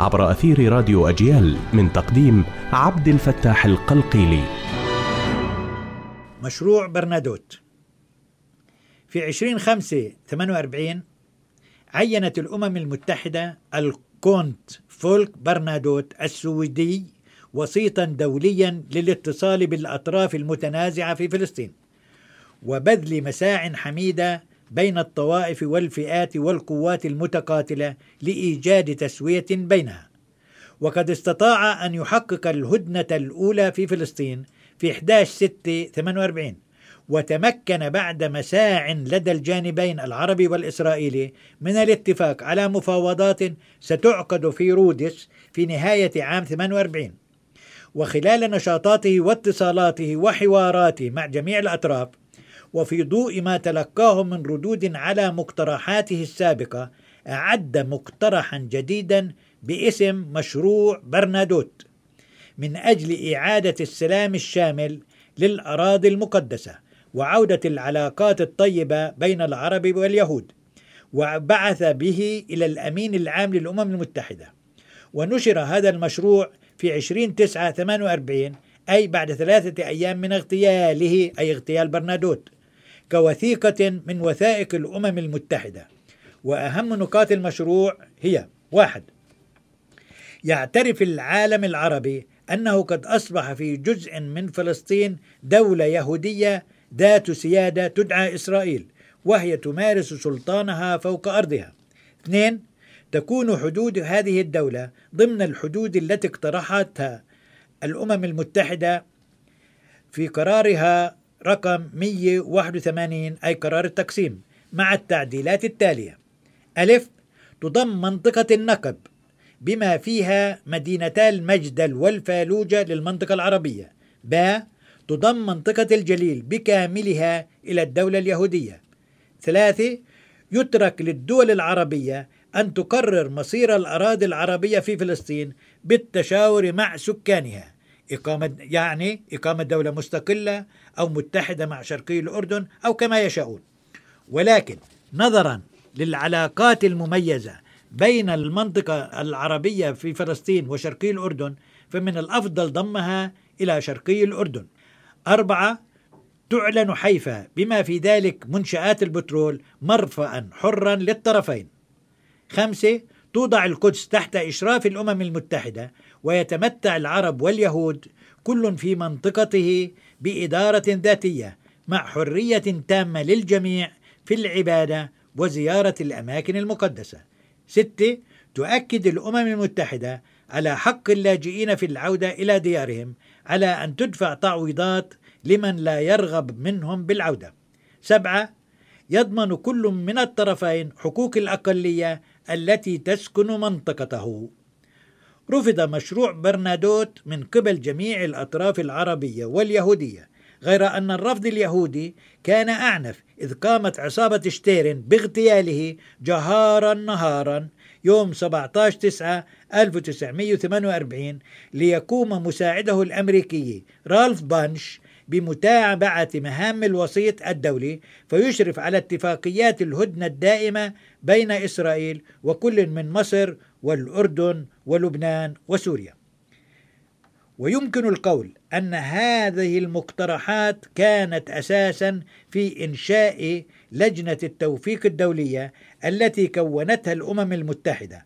عبر أثير راديو أجيال من تقديم عبد الفتاح القلقيلي. مشروع برنادوت. في 2048 عينت الأمم المتحدة الكونت فولك برنادوت السويدي وسيطا دوليا للاتصال بالأطراف المتنازعة في فلسطين وبذل مساع حميدة بين الطوائف والفئات والقوات المتقاتلة لإيجاد تسوية بينها. وقد استطاع أن يحقق الهدنة الأولى في فلسطين في 11 6 48 وتمكن بعد مساع لدى الجانبين العربي والإسرائيلي من الاتفاق على مفاوضات ستعقد في رودس في نهاية عام 48 وخلال نشاطاته واتصالاته وحواراته مع جميع الأطراف وفي ضوء ما تلقاه من ردود على مقترحاته السابقة أعد مقترحا جديدا باسم مشروع برنادوت من أجل إعادة السلام الشامل للأراضي المقدسة وعودة العلاقات الطيبة بين العرب واليهود وبعث به إلى الأمين العام للأمم المتحدة. ونشر هذا المشروع في 20 9 48 أي بعد ثلاثة أيام من اغتياله أي اغتيال برنادوت. كوثيقة من وثائق الأمم المتحدة. وأهم نقاط المشروع هي واحد يعترف العالم العربي أنه قد أصبح في جزء من فلسطين دولة يهودية ذات سيادة تدعى إسرائيل وهي تمارس سلطانها فوق أرضها. اثنين تكون حدود هذه الدولة ضمن الحدود التي اقترحتها الأمم المتحدة في قرارها رقم 181 أي قرار التقسيم مع التعديلات التالية. ألف تضم منطقة النقب بما فيها مدينتا المجدل والفالوجة للمنطقة العربية. ب تضم منطقة الجليل بكاملها إلى الدولة اليهودية. ثلاثة يترك للدول العربية أن تقرر مصير الأراضي العربية في فلسطين بالتشاور مع سكانها. إقامة يعني إقامة دولة مستقلة أو متحدة مع شرقي الأردن أو كما يشاءون. ولكن نظرا للعلاقات المميزة بين المنطقة العربية في فلسطين وشرقي الأردن فمن الأفضل ضمها إلى شرقي الأردن. أربعة تعلن حيفا بما في ذلك منشآت البترول مرفأ حرا للطرفين. خمسة توضع القدس تحت إشراف الأمم المتحدة ويتمتع العرب واليهود كل في منطقته بإدارة ذاتية مع حرية تامة للجميع في العبادة وزيارة الأماكن المقدسة. ستة تؤكد الأمم المتحدة على حق اللاجئين في العودة إلى ديارهم على أن تدفع تعويضات لمن لا يرغب منهم بالعودة. سبعة يضمن كل من الطرفين حقوق الأقلية التي تسكن منطقته. رفض مشروع برنادوت من قبل جميع الأطراف العربية واليهودية غير أن الرفض اليهودي كان أعنف إذ قامت عصابة شتيرن باغتياله جهارا نهارا يوم 17 9 1948 ليقوم مساعده الأمريكي رالف بانش بمتابعة مهام الوسيط الدولي فيشرف على اتفاقيات الهدنة الدائمة بين إسرائيل وكل من مصر والأردن ولبنان وسوريا. ويمكن القول أن هذه المقترحات كانت أساسا في إنشاء لجنة التوفيق الدولية التي كونتها الأمم المتحدة.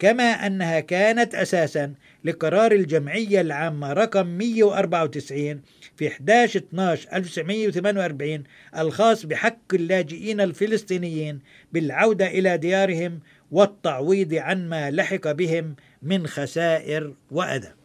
كما أنها كانت أساسا لقرار الجمعية العامة رقم 194 في 11 12 1948 الخاص بحق اللاجئين الفلسطينيين بالعودة إلى ديارهم والتعويض عن ما لحق بهم من خسائر وأذى.